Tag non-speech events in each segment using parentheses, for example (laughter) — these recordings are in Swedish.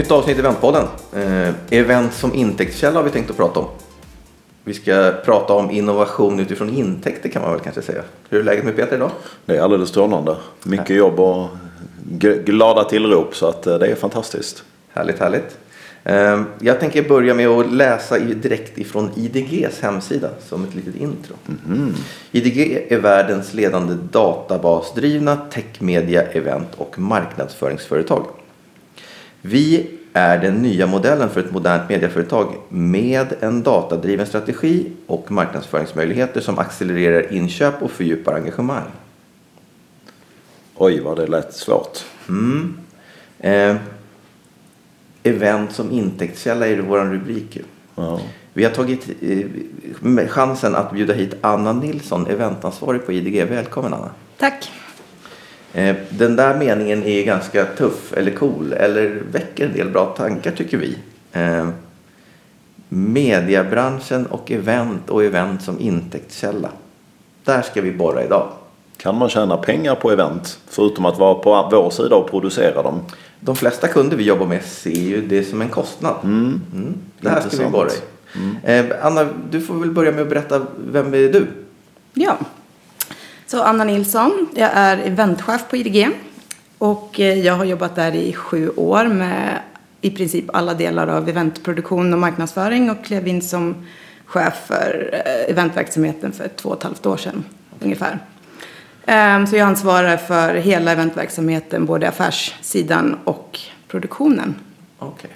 Nytt avsnitt i Eventpodden. Eh, event som intäktskälla har vi tänkt att prata om. Vi ska prata om innovation utifrån intäkter kan man väl kanske säga. Hur är läget med Peter idag? Det är alldeles strålande. Mycket jobb och glada tillrop så att eh, det är fantastiskt. Härligt, härligt. Eh, jag tänker börja med att läsa direkt ifrån IDGs hemsida som ett litet intro. IDG är världens ledande databasdrivna techmedia, event och marknadsföringsföretag. Vi är den nya modellen för ett modernt medieföretag med en datadriven strategi och marknadsföringsmöjligheter som accelererar inköp och fördjupar engagemang. Oj vad det lät svårt. Eh, event som intäktskälla är vår rubrik. ju. Ja. Vi har tagit eh, chansen att bjuda hit Anna Nilsson, eventansvarig på IDG. Välkommen Anna. Tack. Eh, Den där meningen är ganska tuff eller cool eller väcker en del bra tankar tycker vi. Eh, Mediebranschen och event och event som intäktskälla. Där ska vi borra idag. Kan man tjäna pengar på event förutom att vara på vår sida och producera dem? De flesta kunder vi jobbar med ser ju det som en kostnad. Mm. Det här ska vi Intressant. borra i. Eh, Anna, du får väl börja med att berätta, vem är du? Ja. Så Anna Nilsson, jag är eventchef på IDG. Och eh, jag har jobbat där i sju år med i princip alla delar av eventproduktion och marknadsföring och klev in som chef för eh, eventverksamheten för två och ett halvt år sedan ungefär. Ehm, så jag ansvarar för hela eventverksamheten, både affärssidan och produktionen. Okay.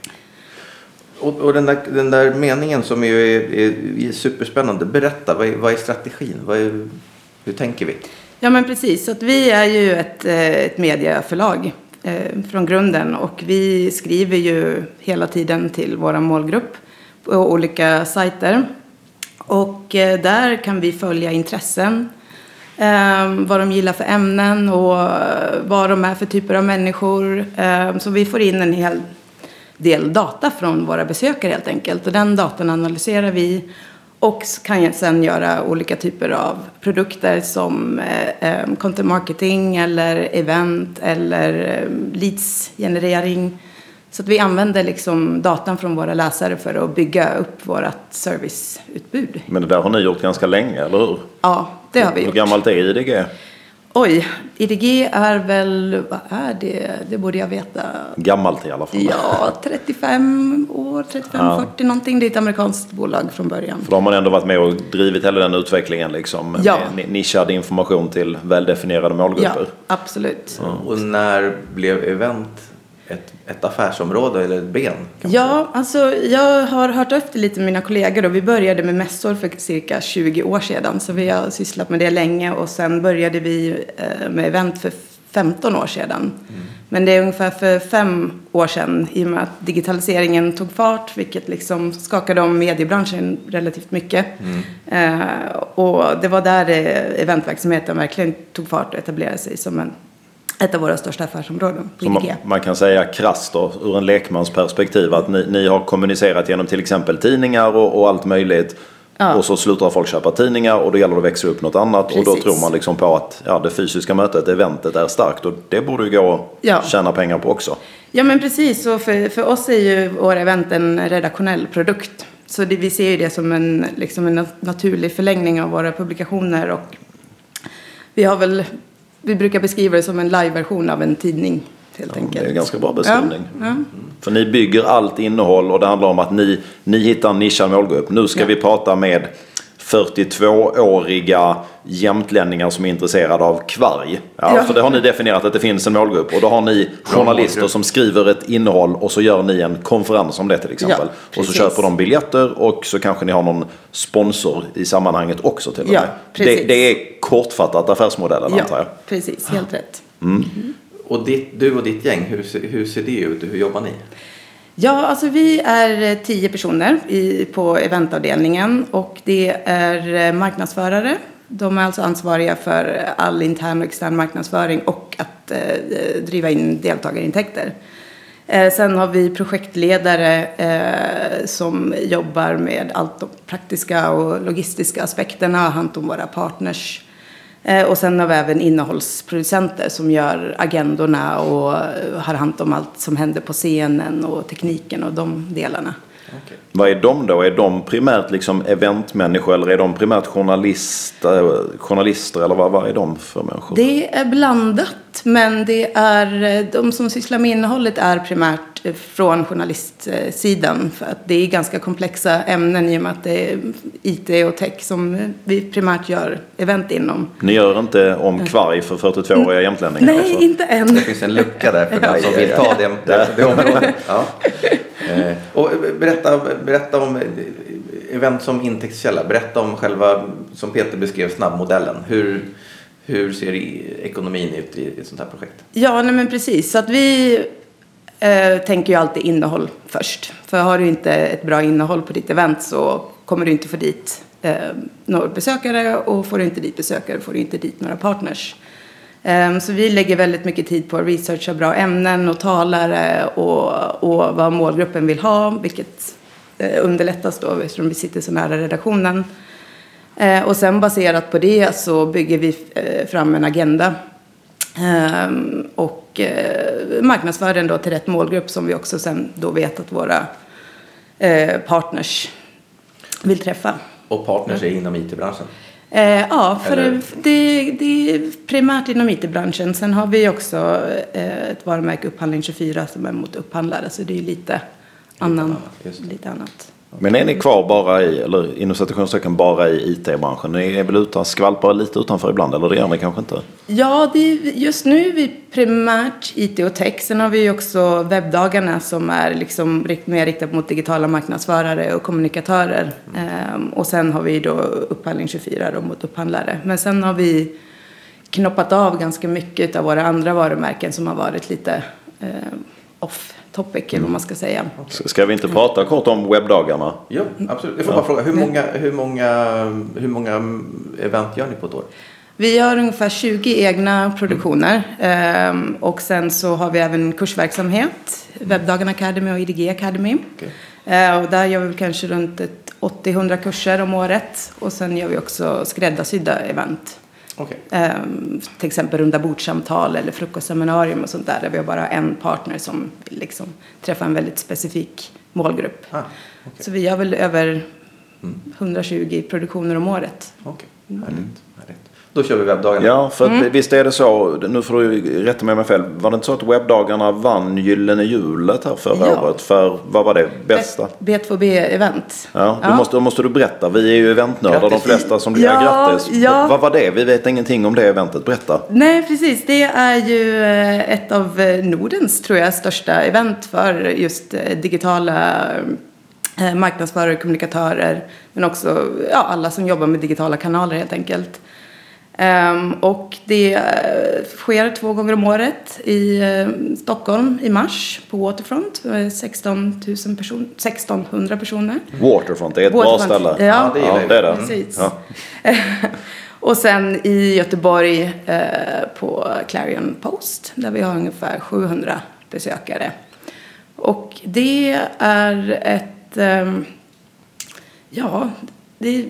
Och, och den, där, den där meningen som är, är, är superspännande. Berätta, vad är, vad är strategin? Vad är, hur tänker vi? Ja men precis, så att vi är ju ett, eh, ett medieförlag eh, från grunden och vi skriver ju hela tiden till vår målgrupp på olika sajter. Och eh, där kan vi följa intressen, eh, vad de gillar för ämnen och eh, vad de är för typer av människor. Eh, så vi får in en hel del data från våra besökare helt enkelt. Och den datan analyserar vi och kan sen göra olika typer av produkter som eh, eh, content marketing eller event eller eh, leads-generering. Så att vi använder liksom datan från våra läsare för att bygga upp vårt serviceutbud. Men det där har ni gjort ganska länge, eller hur? Ja, det har vi Hur gjort. gammalt är IDG? Oj, IDG är väl, vad är det? Det borde jag veta. Gammalt i alla fall. Ja, 35 år, 35-40 någonting. Det är ett amerikanskt bolag från början. För då har man ändå varit med och drivit hela den utvecklingen liksom. Ja. Med ni- nischad information till väldefinierade Ja, målgrupper. absolut. Och när blev event ett, ett affärsområde eller ett ben? Ja, alltså jag har hört efter lite med mina kollegor och vi började med mässor för cirka 20 år sedan. Så vi har sysslat med det länge och sen började vi eh, med event för 15 år sedan. Men det är ungefär för fem år sedan i och med att digitaliseringen tog fart, vilket liksom skakade om mediebranschen relativt mycket. Eh, och det var där eh, eventverksamheten verkligen tog fart och etablerade sig som en, ett av våra största affärsområden man, man kan säga krasst då, ur en lekmans perspektiv att ni, ni har kommunicerat genom till exempel tidningar och, och allt möjligt. Ja. Och så slutar folk köpa tidningar och då gäller det att växa upp något annat. Och då Precis. tror man liksom på att ja, det fysiska mötet, eventet är starkt. Och det borde ju gå att Ja. tjäna pengar på också. Ja men precis, och för, för oss är ju våra event en redaktionell produkt. Så det, vi ser ju det som en, liksom en nat- naturlig förlängning av våra publikationer och vi har väl, vi brukar beskriva det som en live-version av en tidning helt Ja, enkelt. det är en ganska bra beskrivning. Ja, ja. För ni bygger allt innehåll och det handlar om att ni, ni hittar en nischad målgrupp. Nu ska vi prata med 42-åriga jämtlänningar som är intresserade av kvarg. Ja, Ja. För det har ni definierat att det finns en målgrupp. Och då har ni journalister som skriver ett innehåll och så gör ni en konferens om det till exempel. Ja, och så köper de biljetter och så kanske ni har någon sponsor i sammanhanget också till och Ja, med. Det, precis. det är kortfattat affärsmodellen antar jag. Ja, precis, helt rätt. Och ditt, du och ditt gäng, hur, ser- hur ser det ut? Hur jobbar ni? Ja, alltså vi är eh, tio personer i, på eventavdelningen och det är eh, marknadsförare. De är alltså ansvariga för all intern och extern marknadsföring och att eh, eh, driva in deltagarintäkter. Eh, sen har vi projektledare eh, som jobbar med allt de praktiska och logistiska aspekterna, har hand om våra partners Eh, Eh, och sen har vi även innehållsproducenter som gör agendorna och eh, har hand om allt som händer på scenen och tekniken och de delarna. Okej. Vad är de då? Är de primärt liksom eventmänniskor eller är de primärt journalist, eh, journalister eller vad, vad är de för människor? Det är blandat, men det är, eh, de som sysslar med innehållet är primärt eh, från journalistsidan. För att det är ganska komplexa ämnen i och med att det är IT och tech som vi primärt gör event inom. Ni gör inte om kvarg för 42-åriga jämtlänningar? Nej, alltså? inte än. Det finns en lucka där för den som vill ta det, det, det området. Ja. Eh, Och berätta, berätta om event som intäktskälla. Berätta om själva, som Peter beskrev, snabbmodellen. Hur, hur ser ekonomin ut i ett sånt här projekt? Ja, nej men precis. Så att vi eh, tänker ju alltid innehåll först. För har du inte ett bra innehåll på ditt event så kommer du inte få dit eh, några besökare och får du inte dit besökare får du inte dit några partners. Ehm, så vi lägger väldigt mycket tid på att researcha bra ämnen och talare och, och vad målgruppen vill ha, vilket eh, underlättas då eftersom vi sitter så nära redaktionen. Eh, och sen baserat på det så bygger vi eh, fram en agenda ehm, och marknadsför den då till rätt målgrupp som vi också sen då vet att våra partners vill träffa. Och partners är inom IT-branschen. Eh, ja, för Eller- det, det är primärt inom IT-branschen. Sen har vi också eh, ett varumärke Upphandling 24 som är mot upphandlare. Så det är ju lite, annan, annat, lite annat. Men är ni kvar bara i, eller inom citationstecken bara i IT-branschen? Ni är väl utan, skvalpar lite utanför ibland, eller det gör ni kanske inte? Ja, det är, just nu är vi primärt IT och tech. Sen har vi ju också webbdagarna som är liksom rikt, mer riktat mot digitala marknadsförare och kommunikatörer. Ehm, och sen har vi då Upphandling 24 då mot upphandlare. Men sen har vi knoppat av ganska mycket av våra andra varumärken som har varit lite eh, off topic eller vad man ska säga. Ska vi inte prata kort om webbdagarna? Jo, absolut. Jag får bara fråga, hur många, hur, många, hur många event gör ni på ett år? Vi har ungefär 20 egna produktioner. Ehm, och sen så har vi även kursverksamhet. Webbdagen Academy och IDG Academy. Okej. Eh, och där gör vi kanske runt ett 80-100 kurser om året. Och sen gör vi också skräddarsydda event. Okej. Ehm, till exempel runda bordsamtal eller frukostseminarium och sånt där. Där vi har bara en partner som liksom träffa en väldigt specifik målgrupp. Ah, okej. Så vi gör väl över 120 produktioner om året. Okej, härligt, härligt. Då kör vi webbdagarna. Ja, för att, visst är det så, nu får du rätta mig om jag fel, var det inte så att webbdagarna vann Gyllene Hjulet här förra Ja. året för, vad var det, bästa? B2B-event. Ja, då, Måste, då måste du berätta. Vi är ju eventnördar de flesta som blir Ja, grattis. ja. Vad var det? Vi vet ingenting om det eventet. Berätta. Nej, precis. Det är ju eh, ett av eh, Nordens, tror jag, största event för just eh, digitala marknadsförare, kommunikatörer, men också ja, alla som jobbar med digitala kanaler helt enkelt. Ehm, och det eh, sker två gånger om året i eh, Stockholm i mars på Waterfront. Eh, 16 000 person 1600 personer. Waterfront, det är ett bra Waterfront. ställe. Ja, det gillar ja, det är det. Precis. Ja. (laughs) och sen i Göteborg eh, på Clarion Post där vi har ungefär 700 besökare. Och det är ett, ehm, ja, det,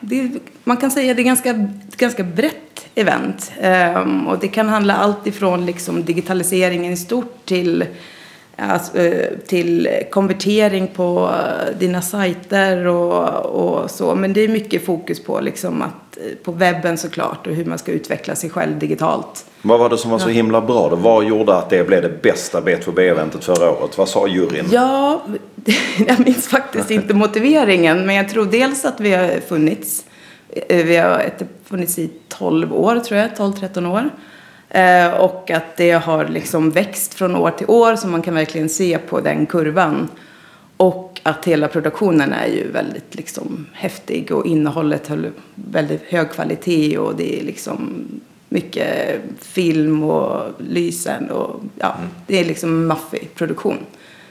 det, man kan säga att det är ganska, ett ganska brett event. Ehm, och det kan handla allt ifrån liksom digitaliseringen i stort till Alltså, eh, till konvertering på eh, dina sajter och, och så. Men det är mycket fokus på, liksom att, eh, på webben såklart och hur man ska utveckla sig själv digitalt. Vad var det som var så himla bra då? Vad gjorde att det blev det bästa B2B-eventet förra året? Vad sa juryn? Ja, (laughs) jag minns faktiskt inte motiveringen. Men jag tror dels att vi har funnits. Vi har funnits i 12 år tror jag, 12-13 år. Eh, Och att det har liksom växt från år till år så man kan verkligen se på den kurvan. Och att hela produktionen är ju väldigt liksom häftig och innehållet håller väldigt hög kvalitet och det är liksom mycket film och lysen och ja, det är liksom en maffig produktion.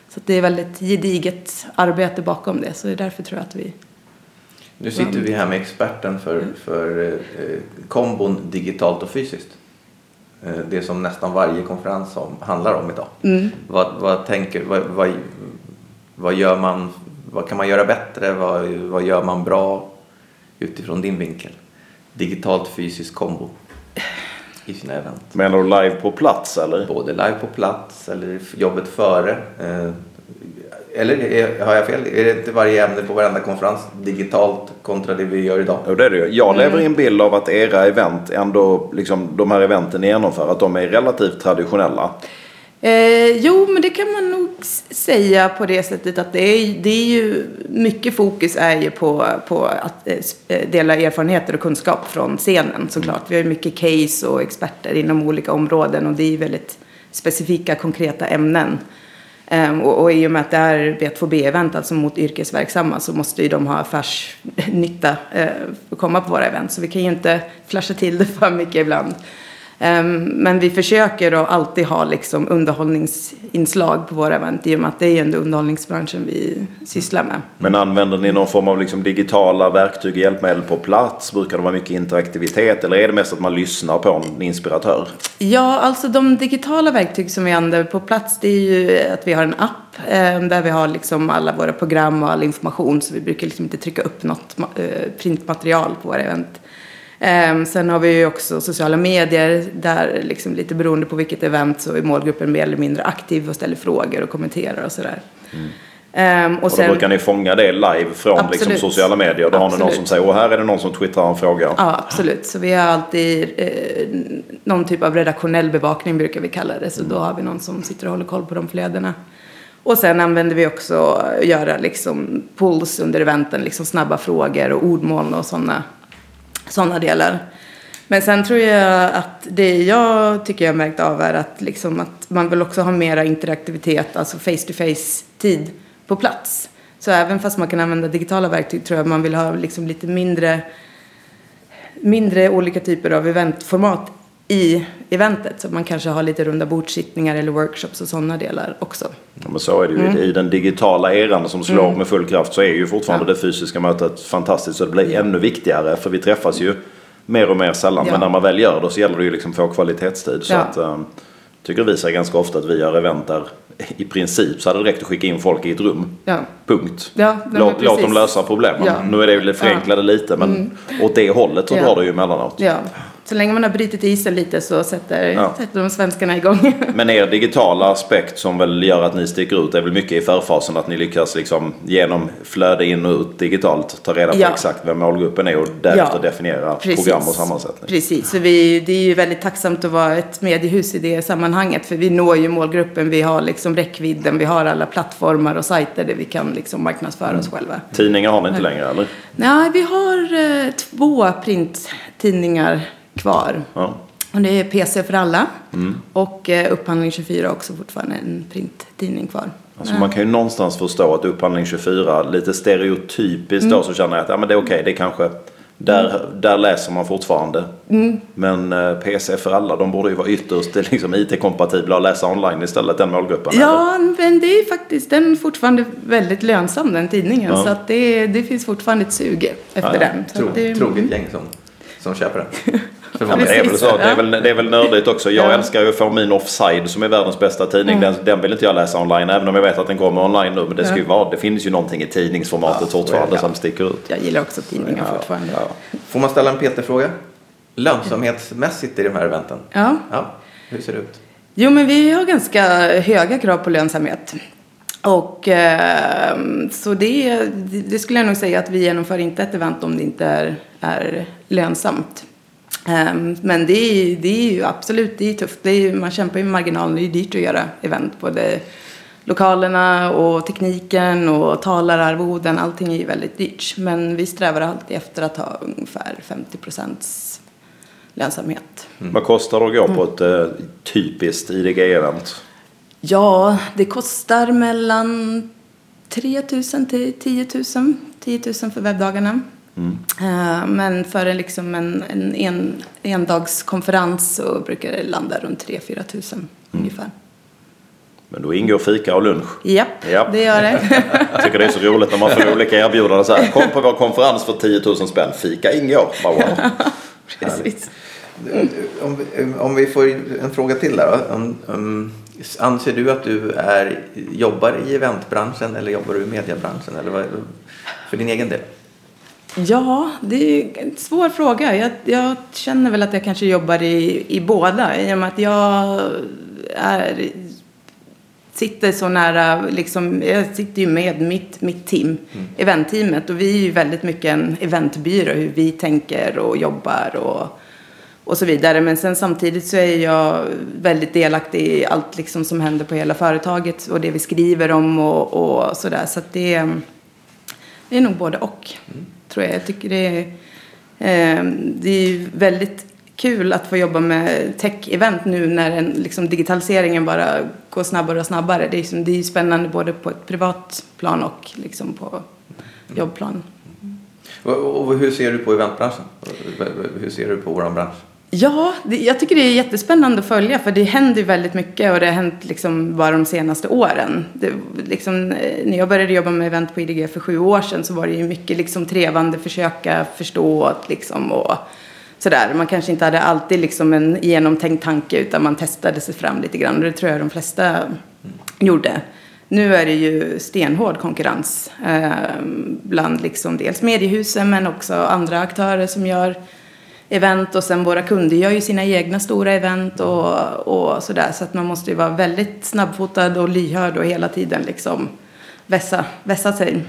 Så det är väldigt gediget arbete bakom det så det är därför tror jag att vi Nu sitter vi här med experten för, för eh, kombon digitalt och fysiskt. Eh, det som nästan varje konferens om, handlar om idag. Vad, vad, tänker, vad, vad, vad, gör man, vad kan man göra bättre? Vad, vad gör man bra utifrån din vinkel? digitalt fysiskt kombo i sina event. Menar du live på plats eller? Både live på plats eller jobbet före. Eller är- har jag fel? Är det inte varje ämne på varenda konferens digitalt kontra det vi gör idag? Jo, det är det ju. Jag lever i en bild av att era event, ändå liksom de här eventen ni genomför, att de är relativt traditionella. Eh, jo, men det kan man nog säga på det sättet att det är, det är ju mycket fokus är ju på, på att eh, eh, dela erfarenheter och kunskap från scenen såklart. Vi har ju mycket case och experter inom olika områden och det är ju väldigt specifika konkreta ämnen. Ehm, och, och i och med att det är B2B-event, alltså mot yrkesverksamma, så måste ju de ha affärsnytta eh, för att komma på våra event. Så vi kan ju inte flasha till det för mycket ibland. Ehm, men vi försöker att alltid ha liksom underhållningsinslag på våra event i och med att det är ändå underhållningsbranschen vi sysslar med. Men använder ni någon form av liksom digitala verktyg och hjälpmedel på plats? Brukar det vara mycket interaktivitet eller är det mest att man lyssnar på en inspiratör? Ja, alltså de digitala verktyg som vi använder på plats det är ju att vi har en app eh, där vi har liksom alla våra program och all information så vi brukar liksom inte trycka upp något eh, printmaterial på våra event. Eh, sen har vi ju också sociala medier där liksom lite beroende på vilket event så är målgruppen mer eller mindre aktiv och ställer frågor och kommenterar och sådär. Eh, och Och då brukar ni fånga det live från liksom, sociala medier. Då har ni någon som säger åh här är det någon som twittrar en fråga. Ja, absolut. Så vi har alltid eh, någon typ av redaktionell bevakning brukar vi kalla det. Så då har vi någon som sitter och håller koll på de flödena. Och sen använder vi också att göra liksom pulls under eventen, liksom snabba frågor och ordmoln och sådana sådana delar. Men sen tror jag att det jag tycker jag märkt av är att, liksom att man vill också ha mera interaktivitet, alltså face to face tid på plats. Så även fast man kan använda digitala verktyg tror jag man vill ha liksom lite mindre mindre olika typer av eventformat i eventet. Så man kanske har lite runda bordsittningar eller workshops och sådana delar också. Ja, men så är det ju. Mm. I den digitala eran som slår med full kraft så är ju fortfarande det fysiska mötet fantastiskt. Så det blir ännu viktigare för vi träffas ju mer och mer sällan. Ja. Men när man väl gör det så gäller det ju liksom att få kvalitetstid. Så Ja. att, um, tycker vi säger ganska ofta att vi gör event där i princip så hade det räckt att skicka in folk i ett rum. Ja. Punkt. Ja, låt, låt dem lösa problemen. Ja. Mm. Nu är det väl förenklade lite men åt det hållet så Ja. drar det ju emellanåt. Ja, så länge man har brutit isen lite så sätter, Ja. sätter de svenskarna igång. (laughs) Men er digitala aspekt som väl gör att ni sticker ut är väl mycket i förfasen att ni lyckas liksom genom flöde in och ut digitalt ta reda på Ja. exakt vem målgruppen är och därefter Ja. definiera Precis. program och sammansättning. Precis, så vi, det är ju väldigt tacksamt att vara ett mediehus i det sammanhanget. För vi når ju målgruppen, vi har liksom räckvidden, vi har alla plattformar och sajter där vi kan liksom marknadsföra oss själva. Tidningar har ni inte längre eller? Nej, vi har eh, två printtidningar kvar. Ja. Och det är PC för alla. Mm. Och eh, Upphandling 24 har också fortfarande en printtidning kvar. Alltså man kan ju någonstans förstå att Upphandling 24, lite stereotypiskt Mm. då så känner jag att ja, men det är okej, det är kanske där, där läser man fortfarande. Mm. Men eh, PC för alla, de borde ju vara ytterst (laughs) liksom, IT-kompatibla och läsa online istället, den målgruppen. eller? Ja, men det är faktiskt den är fortfarande väldigt lönsam den tidningen. Ja. Så att det, det finns fortfarande ett sug efter Ja, ja. den. Tro, det, troget gäng som, som köper den. (laughs) Ja, det är väl Precis, så. Det är ja. väl, det är väl nördigt också. Jag Ja. Mm. älskar ju att få min offside som är världens bästa tidning. Den, den vill inte jag läsa online även om jag vet att den kommer online nu. Men det, ska ju vara, det finns ju någonting i tidningsformatet Ja, fortfarande Ja. som sticker ut. Jag gillar också tidningar fortfarande. Ja. Får man ställa en Peter-fråga? Lönsamhetsmässigt i de här eventen? Ja. Ja, hur ser det ut? Jo, men vi har ganska höga krav på lönsamhet. Och eh, så det, det skulle jag nog säga att vi genomför inte ett event om det inte är, är lönsamt. Eh, men det är, det är ju absolut det är tufft. Det är, ju- man kämpar ju med marginalen. Det är dyrt att göra event. Både lokalerna och tekniken och talararvoden. Allting är ju väldigt dyrt. Men vi strävar alltid efter att ha ungefär 50 procents lönsamhet. Vad kostar det att gå på ett eh, typiskt IDG-event? Ja, det kostar mellan 3 000 till 10 000. 10 000 för webbdagarna. Eh, Men för en, liksom en, en, en endagskonferens så brukar det landa runt 3-4 000 ungefär. Men då ingår fika och lunch. Japp, Japp. det gör det. Jag (laughs) tycker det är så roligt när man får (laughs) olika erbjudanden. Så här, Kom på vår konferens för 10 000 spänn. Fika ingår. Bara, wow. (laughs) Precis. Om vi, om vi får en fråga till där då. Om, om, anser du att du är, jobbar i eventbranschen eller jobbar du i mediebranschen? Eller vad, för din egen del? Ja, det är en svår fråga. Jag, jag känner väl att jag kanske jobbar i, i båda. I och med att jag är, sitter så nära, liksom, jag sitter ju med mitt, mitt team, mm. eventteamet. Och vi är ju väldigt mycket en eventbyrå, hur vi tänker och jobbar och, och så vidare. Men sen samtidigt så är jag väldigt delaktig i allt liksom som händer på hela företaget och det vi skriver om och, och sådär. Så att det, det är nog både och. Mm tror jag. Jag tycker det är, eh, det är väldigt kul att få jobba med tech-event nu när en, liksom, digitaliseringen bara går snabbare och snabbare. Det är, liksom, det är spännande både på ett privat plan och liksom, på jobbplan. Mm. Och hur ser du på eventbranschen? Hur ser du på vår bransch? Ja, det, jag tycker det är jättespännande att följa för det händer väldigt mycket och det har hänt liksom bara de senaste åren. Det, liksom, eh, när jag började jobba med event på IDG för sju år sedan så var det ju mycket liksom trevande, försöka förstå liksom, och sådär. Man kanske inte hade alltid liksom en genomtänkt tanke utan man testade sig fram lite grann och det tror jag de flesta mm. gjorde. Nu är det ju stenhård konkurrens eh, bland liksom dels mediehusen men också andra aktörer som gör event och sen våra kunder gör ju sina egna stora event och, och sådär. Så att man måste ju vara väldigt snabbfotad och lyhörd och hela tiden liksom vässa, vässa sig.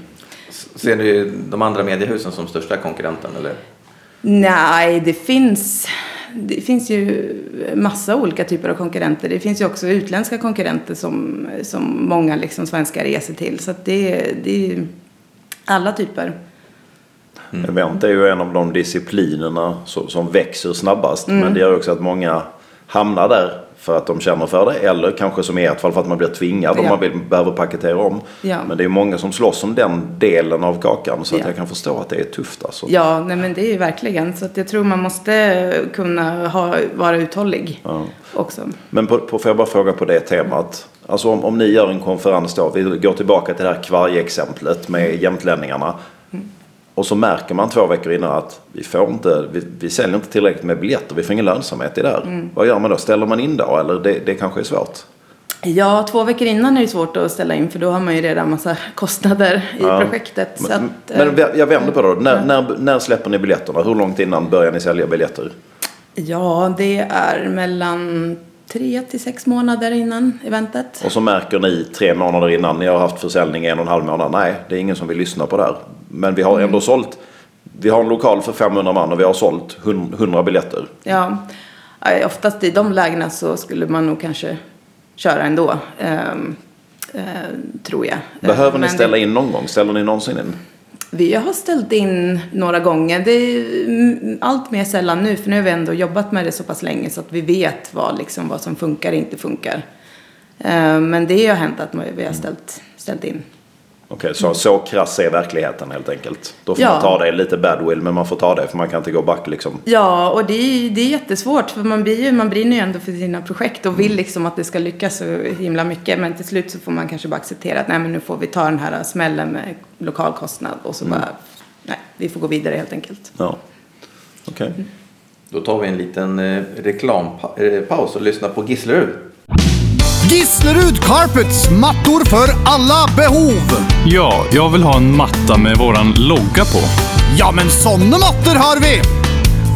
Ser du de andra mediehusen som största konkurrenten eller? Nej, det finns, det finns ju massa olika typer av konkurrenter. Det finns ju också utländska konkurrenter som, som många liksom svenskar reser till. Så att det, det är alla typer. Mm. Event är ju en av de disciplinerna som, växer snabbast. Mm. Men det gör också att många hamnar där för att de känner för det. Eller kanske som i ert fall för att man blir tvingad ja. om man vill, behöver paketera om. Ja. Men det är många som slåss om den delen av kakan. Så ja. att jag kan förstå att det är tufft. Alltså. Ja, nej, men det är ju verkligen. Så att jag tror man måste kunna ha, vara uthållig också. Men på, på, får jag bara fråga på det temat. Alltså om, om ni gör en konferens då. Vi går tillbaka till det här kvarg-exemplet med jämtlänningarna. Och så märker man två veckor innan att vi, får inte, vi, vi säljer inte tillräckligt med biljetter. Vi får ingen lönsamhet i det här. Mm. Vad gör man då? Ställer man in då? Eller det, det kanske är svårt? Ja, två veckor innan är det svårt att ställa in för då har man ju redan massa kostnader i ja. projektet. Men, att, men jag vänder på det då. När, ja. när, när släpper ni biljetterna? Hur långt innan börjar ni sälja biljetter? Ja, det är mellan tre till sex månader innan eventet. Och så märker ni tre månader innan ni har haft försäljning en och en halv månad. Nej, det är ingen som vill lyssna på det här. Men vi har ändå mm. sålt. Vi har en lokal för 500 man och vi har sålt 100 biljetter. Ja, oftast i de lägena så skulle man nog kanske köra ändå. Um, uh, tror jag. Behöver ni ställa in någon gång? Ställer ni någonsin in? Vi har ställt in några gånger. Det är allt mer sällan nu, för nu har vi ändå jobbat med det så pass länge så att vi vet vad, liksom, vad som funkar och inte funkar. Uh, men det har hänt att vi har ställt, ställt in. Okej, så, så krass är verkligheten helt enkelt. Då får ja. man ta det lite badwill men man får ta det för man kan inte gå back liksom. Ja, och det är, det är jättesvårt för man, blir ju, man brinner ju ändå för sina projekt och vill mm. liksom att det ska lyckas så himla mycket. Men till slut så får man kanske bara acceptera att nej men nu får vi ta den här smällen med lokalkostnad och så mm. bara, nej, vi får gå vidare helt enkelt. Ja, okej. Okay. Mm. Då tar vi en liten eh, reklampaus och lyssnar på Gislerud. Gislerud Carpets, mattor för alla behov. Ja, jag vill ha en matta med våran logga på. Ja, men såna mattor har vi!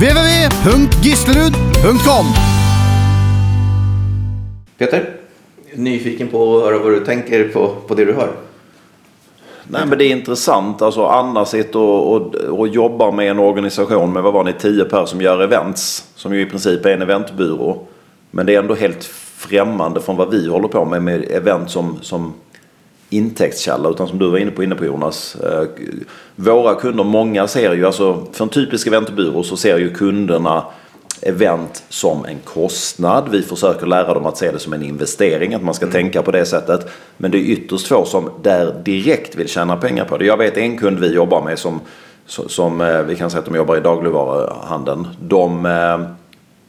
www.gislerud.com Peter, nyfiken på att höra vad du tänker på, på det du hör? Nej men det är intressant. Alltså Anna sitter och, och, och jobbar med en organisation med vad var ni, tio per som gör events. Som ju i princip är en eventbyrå. Men det är ändå helt främmande från vad vi håller på med med event som, som intäktskälla utan som du var inne på, inne på Jonas. Eh, våra kunder, många ser ju, alltså för en typisk eventbyrå så ser ju kunderna event som en kostnad. Vi försöker lära dem att se det som en investering, att man ska mm. tänka på det sättet. Men det är ytterst få som där direkt vill tjäna pengar på det. Jag vet en kund vi jobbar med som, som eh, vi kan säga att de jobbar i dagligvaruhandeln. De eh,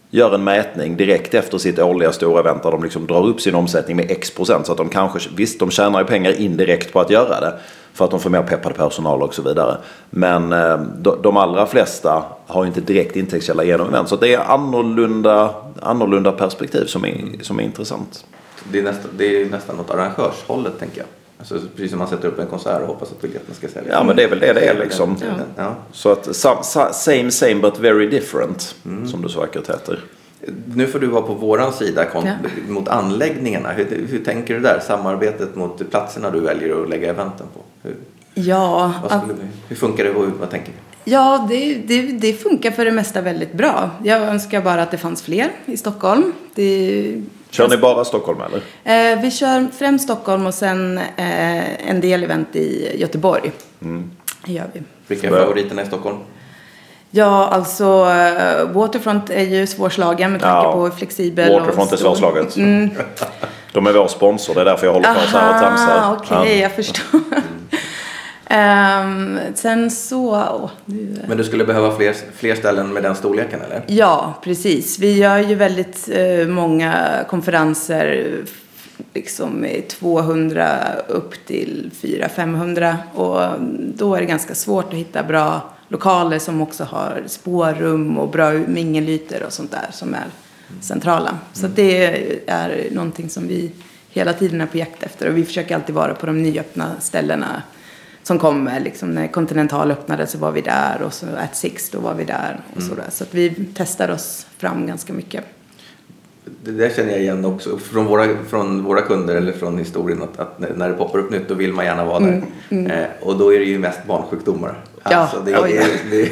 gör en mätning direkt efter sitt årliga stora event där de liksom drar upp sin omsättning med x procent. Så att de kanske, visst de tjänar ju pengar indirekt på att göra det. För att de får mer peppad personal och så vidare. Men eh, de allra flesta har inte direkt intäktskälla genom event. Så det är annorlunda, annorlunda perspektiv som är, som är intressant. Det är, nästan, det är nästan åt arrangörshållet tänker jag. Alltså, precis som man sätter upp en konsert och hoppas att biljetterna ska sälja. Ja men det är väl det det är liksom. Ja. Så att sa- sa- same same but very different. Som det så vackert heter. Nu får du vara på våran sida Ja. mot anläggningarna. Hur, hur tänker du där? Samarbetet mot platserna du väljer att lägga eventen på. Hur, Ja, vad skulle, vi- hur funkar det och hur- vad tänker du? Ja, det, det, det funkar för det mesta väldigt bra. Jag önskar bara att det fanns fler i Stockholm. Det, Kör ni bara Stockholm eller? eh, vi kör främst Stockholm och sen eh, en del event i Göteborg. Det gör vi. Vilka är favoriterna i Stockholm? Ja, alltså eh, Waterfront är ju svårslagen med tanke Ja. på hur flexibel och Waterfront är stor- svårslaget. De är vår sponsor. Det är därför jag håller på så här och tramsar. Okej, Ja. jag förstår. Ehm, sen så... åh, nu, Men du skulle behöva fler, fler ställen med den storleken eller? Ja, precis. Vi gör ju väldigt eh, många konferenser, liksom med 200 upp till 400-500. Och då är det ganska svårt att hitta bra lokaler som också har spårrum och bra mingelytor och sånt där som är centrala. Så att det är någonting som vi hela tiden är på jakt efter och vi försöker alltid vara på de nyöppna ställena som kommer. Liksom när Continental öppnade så var vi där och så At Six då var vi där. Och så, där. så att vi testar oss fram ganska mycket. Det där känner jag igen också från våra, från våra kunder eller från historien att, att när det poppar upp nytt då vill man gärna vara där. Eh, och då är det ju mest barnsjukdomar. Ja, det, oj, ja. det, det,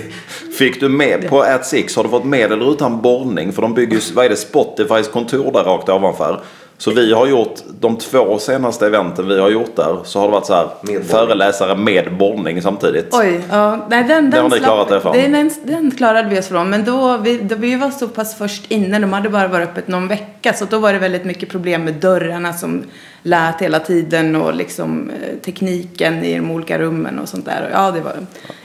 Fick du med på At Six? Har du fått med eller utan borrning? För de bygger ju, vad är det, Spotifys kontor där rakt ovanför. Så vi har gjort, de två senaste eventen vi har gjort där så har det varit så här Med föreläsare med borrning samtidigt. Oj, ja, nej, den, har den, ni klarat er från. Den, den, den klarade vi oss från. Men då vi, då vi var så pass först inne. De hade bara varit öppet någon vecka. Så då var det väldigt mycket problem med dörrarna som lät hela tiden. Och liksom eh, tekniken i de olika rummen och sånt där. Och ja, det var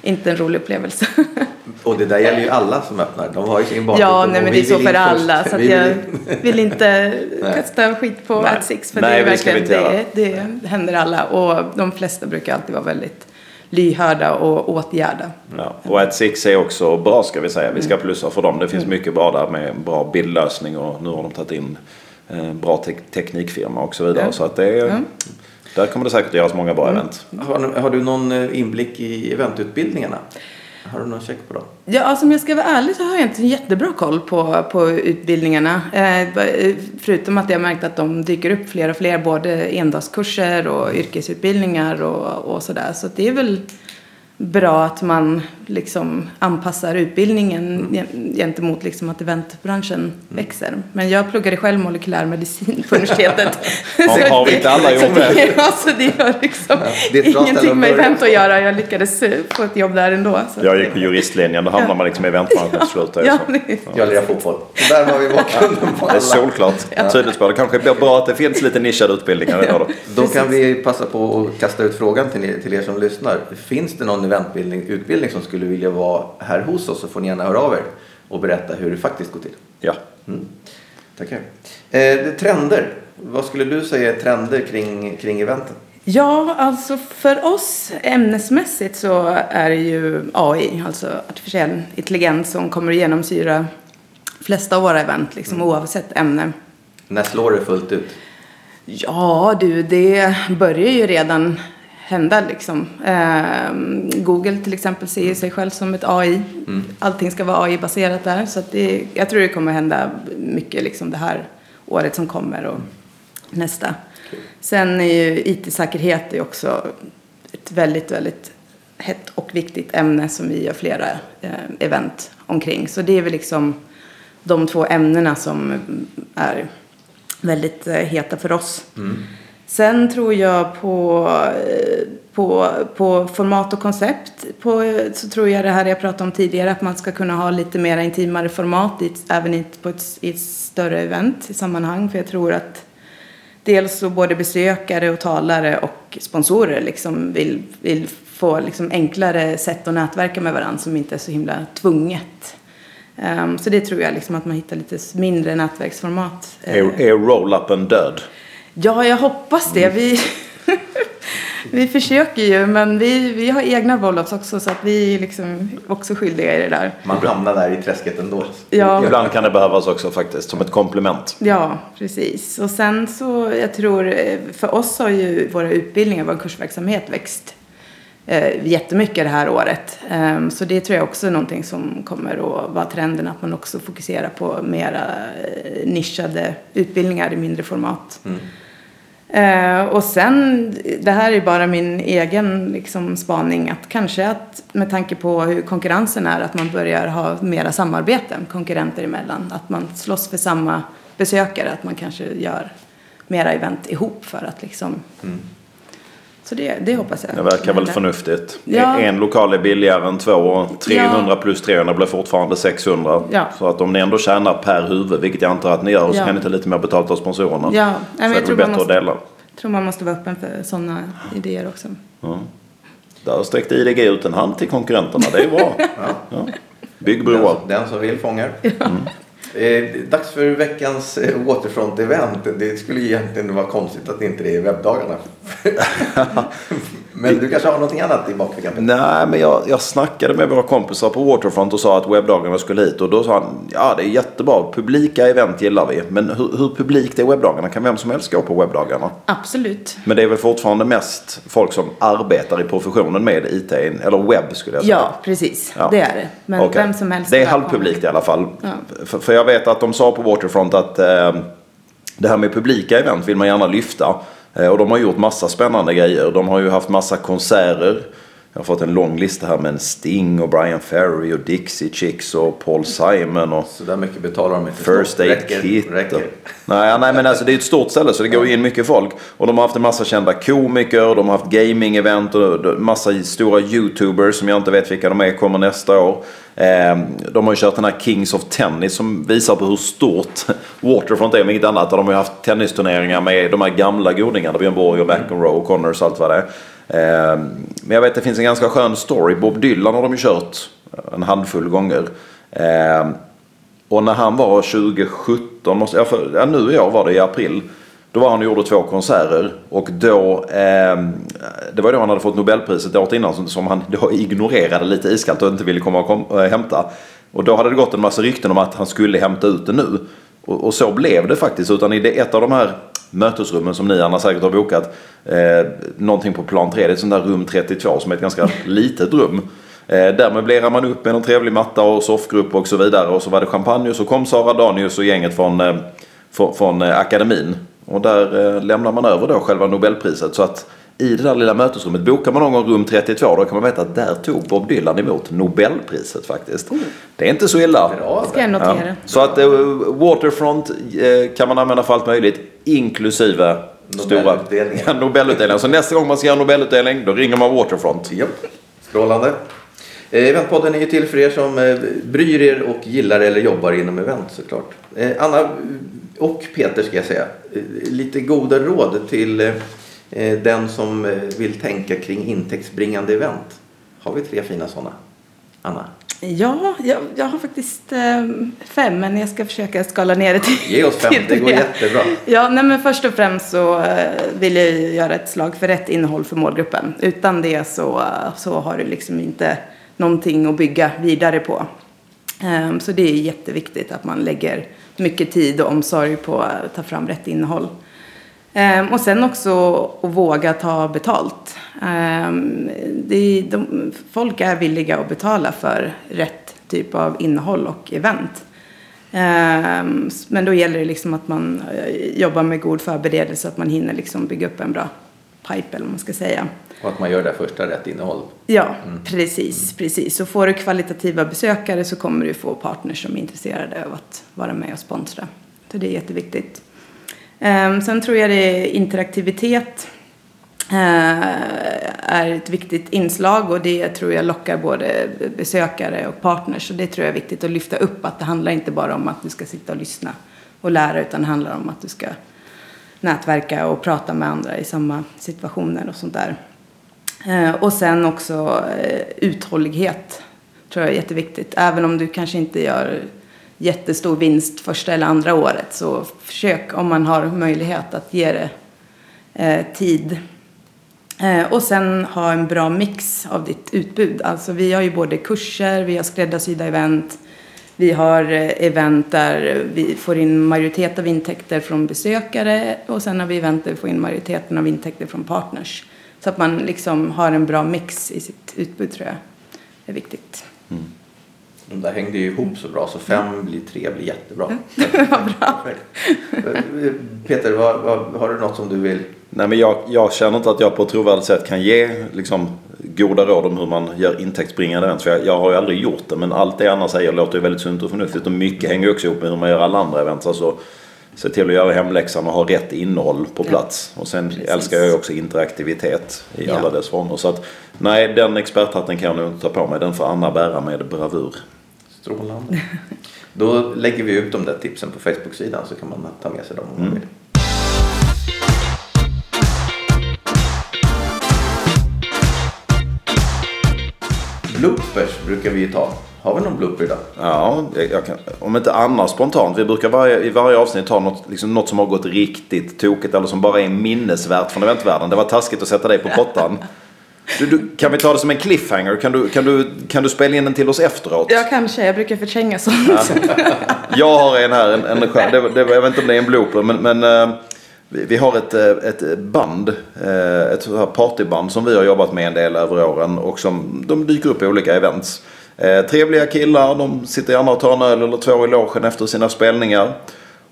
inte en rolig upplevelse. (laughs) och det där gäller ju alla som öppnar. De har ju sin barnsjukdom. ja, och nej, men det är så för alla. Så Vi jag vill (laughs) inte kasta skit på Nej. At Six. För Nej, det är verkligen, det, det händer alla. Och de flesta brukar alltid vara väldigt lyhörda och åtgärda. Ja. Och At Six är också bra ska vi säga. Vi Mm. ska plussa för dem. Det finns mycket bra där med bra bildlösning och nu har de tagit in eh, bra tek- teknikfirma och så vidare. Ja. Så att det är, där kommer det säkert göras många bra event. Har, har du någon eh, inblick i eventutbildningarna? Har du någon check på dem? Ja, alltså, om jag ska vara ärlig så har jag inte jättebra koll på, på utbildningarna. Eh, förutom att jag har märkt att de dyker upp fler och fler, både endagskurser och yrkesutbildningar och, och sådär. Så det är väl bra att man liksom anpassar utbildningen gen- gentemot liksom att eventbranschen växer. Men jag pluggade själv molekylär medicin på universitetet. (laughs) Har- Så har vi inte alla gjort det? det? Ja, så det (laughs) liksom är ett bra ställe ingenting med event att göra. Jag lyckades eh, få ett jobb där ändå. Så Jag gick på juristlinjen. Då hamnar man liksom i eventbranschen till slut. (laughs) Är Ja, Jag lirar fotboll. Där har vi bakgrunden på Det är solklart. Tydligt spår. Det kanske blir bra att det finns lite nischade utbildningar idag då. Då kan vi passa på att kasta ut frågan till er, till er som lyssnar. Finns det någon eventutbildning utbildning som skulle vilja vara här hos oss så får ni gärna höra av er och berätta hur det faktiskt går till. Ja. Mm. Tackar. Eh, trender. Vad skulle du säga är trender kring, kring eventen? Ja, alltså för oss ämnesmässigt så är det ju AI, alltså artificiell intelligens, som kommer att genomsyra flesta av våra event, liksom oavsett ämne. När slår det fullt ut? Ja, du, det börjar ju redan hända liksom. Ehm, Google till exempel ser ju sig själv som ett AI. Allting ska vara AI-baserat där. Så det, jag tror det kommer hända mycket liksom det här året som kommer och nästa. Sen är ju IT-säkerhet är också ett väldigt, väldigt hett och viktigt ämne som vi gör flera eh, event omkring. Så det är väl liksom de två ämnena som är väldigt eh, heta för oss. Sen tror jag på, eh, på, på format och koncept. På, eh, så tror jag det här jag pratade om tidigare, att man ska kunna ha lite mer intimare format i, även i, ett- på ett, i ett större event i sammanhang. För jag tror att dels så både besökare och talare och sponsorer liksom vill, vill få liksom enklare sätt att nätverka med varandra som inte är så himla tvunget. Um, så det tror jag liksom att man hittar lite mindre nätverksformat. Eh. Är, är roll-upen död? Ja, jag hoppas det. Vi, (laughs) Vi försöker ju, men vi, vi har egna roll-ups också så att vi är liksom också skyldiga i det där. Man hamnar där i träsket ändå. Ja, Ibland kan det behövas också faktiskt, som ett komplement. ja, precis. Och sen så, jag tror, för oss har ju våra utbildningar, vår kursverksamhet växt eh, jättemycket det här året. Ehm, så det tror jag också är någonting som kommer att vara trenden, att man också fokuserar på mera eh, nischade utbildningar i mindre format. Eh, och sen, det här är bara min egen liksom, spaning, att kanske att med tanke på hur konkurrensen är, att man börjar ha mera samarbeten konkurrenter emellan. Att man slåss för samma besökare, att man kanske gör mera event ihop för att liksom... Mm. Så det, det hoppas jag. Det verkar väl förnuftigt. Ja. En lokal är billigare än två och 300 Ja. plus 300 blir fortfarande 600. Ja. Så att om ni ändå tjänar per huvud, vilket jag antar att ni gör, så Ja. kan ni ta lite mer betalt av sponsorerna. Ja, nej, så men är jag det bättre måste- att dela. tror man måste vara öppen för sådana idéer också. Där sträckte IDG ut en hand till konkurrenterna. Det är bra. (laughs) ja. Bygg Den, broar. den som vill fångar. Eh, dags för veckans eh, Waterfront-event. Det skulle egentligen vara konstigt att inte det är webbdagarna. (laughs) Men du kanske har någonting annat i bakfickan? Nej, men jag, jag snackade med våra kompisar på Waterfront och sa att webbdagarna skulle hit. Och då sa han, ja det är jättebra. Publika event gillar vi. Men hur, hur publikt är webbdagarna? Kan vem som helst gå på webbdagarna? Absolut. Men det är väl fortfarande mest folk som arbetar i professionen med IT, eller webb skulle jag säga. Ja, precis. Ja. Det är det. Men Okej. vem som helst. Det är halvpublikt i alla fall. Ja. För, för jag vet att de sa på Waterfront att eh, det här med publika event vill man gärna lyfta. Eh, och de har gjort massa spännande grejer. De har ju haft massa konserter. Jag har fått en lång lista här med Sting och Brian Ferry och Dixie Chicks och Paul Simon och Så där mycket betalar de inte. First Aid räcker, Kit. Räcker. Nej, nej, men alltså det är ett stort ställe så det går in mycket folk. Och de har haft en massa kända komiker, de har haft gaming-event och och massa stora YouTubers som jag inte vet vilka de är kommer nästa år. Eh, De har ju kört den här Kings of Tennis som visar på hur stort (laughs) Waterfront är om inget annat. Och de har ju haft tennisturneringar med de här gamla godingarna, Björn Borg och McEnroe och Connors och allt vad det är. Ehm, men jag vet att det finns en ganska skön story. Bob Dylan har de ju kört eh, en handfull gånger. Ehm, och när han var 2017, måste, ja, för, ja, nu i år var det i april. Då var han och gjorde två konserter. Och då, eh, det var då han hade fått Nobelpriset året innan som, som han då ignorerade lite iskallt och inte ville komma och kom, äh, hämta. Och då hade det gått en massa rykten om att han skulle hämta ut det nu. Och, och så blev det faktiskt. Utan i det, ett av de här mötesrummen som ni Anna säkert har bokat. Eh, någonting på plan 3, det är ett sånt där rum 32 som är ett ganska (laughs) litet rum. Eh, där möblerar man upp med en trevlig matta och soffgrupp och så vidare. Och så var det champagne och så kom Sara Danius och gänget från, eh, från, från eh, akademin. Och där eh, lämnar man över då själva Nobelpriset. Så att i det där lilla mötesrummet, bokar man någon gång rum 32 då kan man veta att där tog Bob Dylan emot Nobelpriset faktiskt. Det är inte så illa. Bra. Ska jag notera. Så att eh, Waterfront eh, kan man använda för allt möjligt, inklusive stora Nobelutdelningen. Ja, (laughs) Nobelutdelningen. Så nästa gång man ska göra Nobelutdelning, då ringer man Waterfront. Japp. Strålande. Eh, Eventpodden är ju till för er som eh, bryr er och gillar eller jobbar inom event såklart. Eh, Anna och Peter ska jag säga. Lite goda råd till den som eh, vill tänka kring intäktsbringande event. Har vi tre fina sådana? Anna? Ja, jag, jag har faktiskt eh, fem, men jag ska försöka skala ner det till Ge oss fem, det går jättebra. Ja, nej, men först och främst så eh, vill jag göra ett slag för rätt innehåll för målgruppen. Utan det så, eh, så har du liksom inte någonting att bygga vidare på. Ehm, Så det är jätteviktigt att man lägger mycket tid och omsorg på att ta fram rätt innehåll. Ehm, Och sen också att våga ta betalt. Ehm, är, de, folk är villiga att betala för rätt typ av innehåll och event. Ehm, Men då gäller det liksom att man eh, jobbar med god förberedelse att man hinner liksom bygga upp en bra pipe eller vad man ska säga. Och att man gör det första rätt innehåll. Ja, precis, precis. Så får du kvalitativa besökare så kommer du få partners som är intresserade av att vara med och sponsra. Så det är jätteviktigt. Ehm, sen tror jag det är interaktivitet eh, är ett viktigt inslag och det tror jag lockar både besökare och partners. Och det tror jag är viktigt att lyfta upp att det handlar inte bara om att du ska sitta och lyssna och lära utan det handlar om att du ska nätverka och prata med andra i samma situationer och sånt där. Eh, och sen också eh, uthållighet tror jag är jätteviktigt. Även om du kanske inte gör jättestor vinst första eller andra året så försök om man har möjlighet att ge det eh, tid Eh, och sen ha en bra mix av ditt utbud. Alltså vi har ju både kurser, vi har skräddarsydda event, vi har eh, event där vi får in majoritet av intäkter från besökare och sen har vi event där vi får in majoriteten av intäkter från partners. Så att man liksom har en bra mix i sitt utbud tror jag är viktigt. Mm. De där hängde ju ihop så bra så fem blir tre blir jättebra. (laughs) Vad bra. Peter, vad, vad, har du något som du vill? Nej, men jag, jag känner inte att jag på ett trovärdigt sätt kan ge liksom, goda råd om hur man gör intäktsbringande event. För jag, jag har ju aldrig gjort det. Men allt det Anna säger låter ju väldigt sunt och förnuftigt. Och mycket hänger också ihop med hur man gör alla andra event. Alltså, se till att göra hemläxan och ha rätt innehåll på Ja, plats. Och sen precis. älskar jag ju också interaktivitet i Ja. alla dess former. Så att nej, den experthatten kan jag nog inte ta på mig. Den får Anna bära med bravur. Strålande. Då lägger vi ut de där tipsen på Facebook-sidan så kan man ta med sig dem om man vill. Bloopers brukar vi ju ta. Har vi någon blooper idag? Ja, jag kan, om inte annars spontant. Vi brukar varje, i varje avsnitt ta något, liksom något som har gått riktigt tokigt eller som bara är minnesvärt från eventvärlden. Det var taskigt att sätta dig på pottan. Du, du, kan vi ta det som en cliffhanger? Kan du, kan, du, kan du spela in den till oss efteråt? Ja, kanske. Jag brukar förtränga sånt. Jag har en här, en, en det, var- det, jag vet inte om det är en blooper, men, men eh, vi, har ett, eh, ett band, eh, ett partyband som vi har jobbat med en del över åren och som de dyker upp i olika events. Eh, trevliga killar, de sitter gärna och tar en öl eller två i logen efter sina spelningar.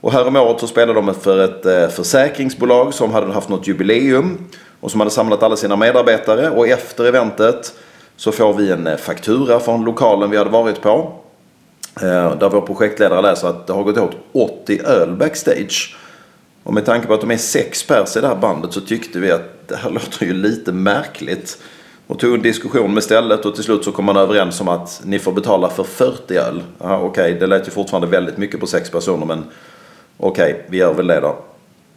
Och året så spelade de för ett försäkringsbolag som hade haft något jubileum och som hade samlat alla sina medarbetare och efter eventet så får vi en faktura från lokalen vi hade varit på. Där vår projektledare läser att det har gått åt 80 öl backstage. Och med tanke på att de är sex pers i det här bandet så tyckte vi att det här (laughs) låter ju lite märkligt. Och tog en diskussion med stället och till slut så kom man överens om att ni får betala för 40 öl. Okej, Okej, det lät ju fortfarande väldigt mycket på sex personer men okej, vi gör väl det då.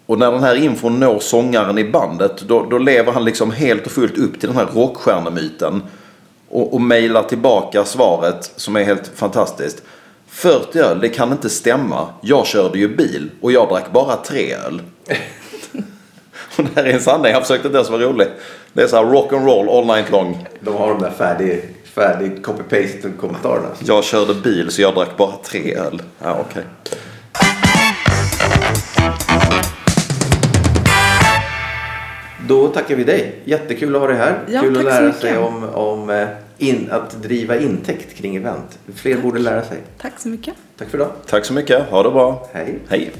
Och när den här infon når sångaren i bandet då, då lever han liksom helt och fullt upp till den här rockstjärnemyten. Och, och mejlar tillbaka svaret som är helt fantastiskt. 40 öl, det kan inte stämma. Jag körde ju bil och jag drack bara tre öl. (laughs) och det här är en sanning, jag försökte inte ens vara rolig. Det är så här rock and roll all night long. De har de där färdig, färdig copy-paste kommentarerna. Jag körde bil så jag drack bara tre öl. Ja, okej. Då tackar vi dig. Jättekul att ha dig här. Ja, Kul att lära sig om, om eh, in, att driva intäkt kring event. Fler borde lära sig. Tack så mycket. Tack för idag. Tack så mycket, ha det bra. Hej. Hej.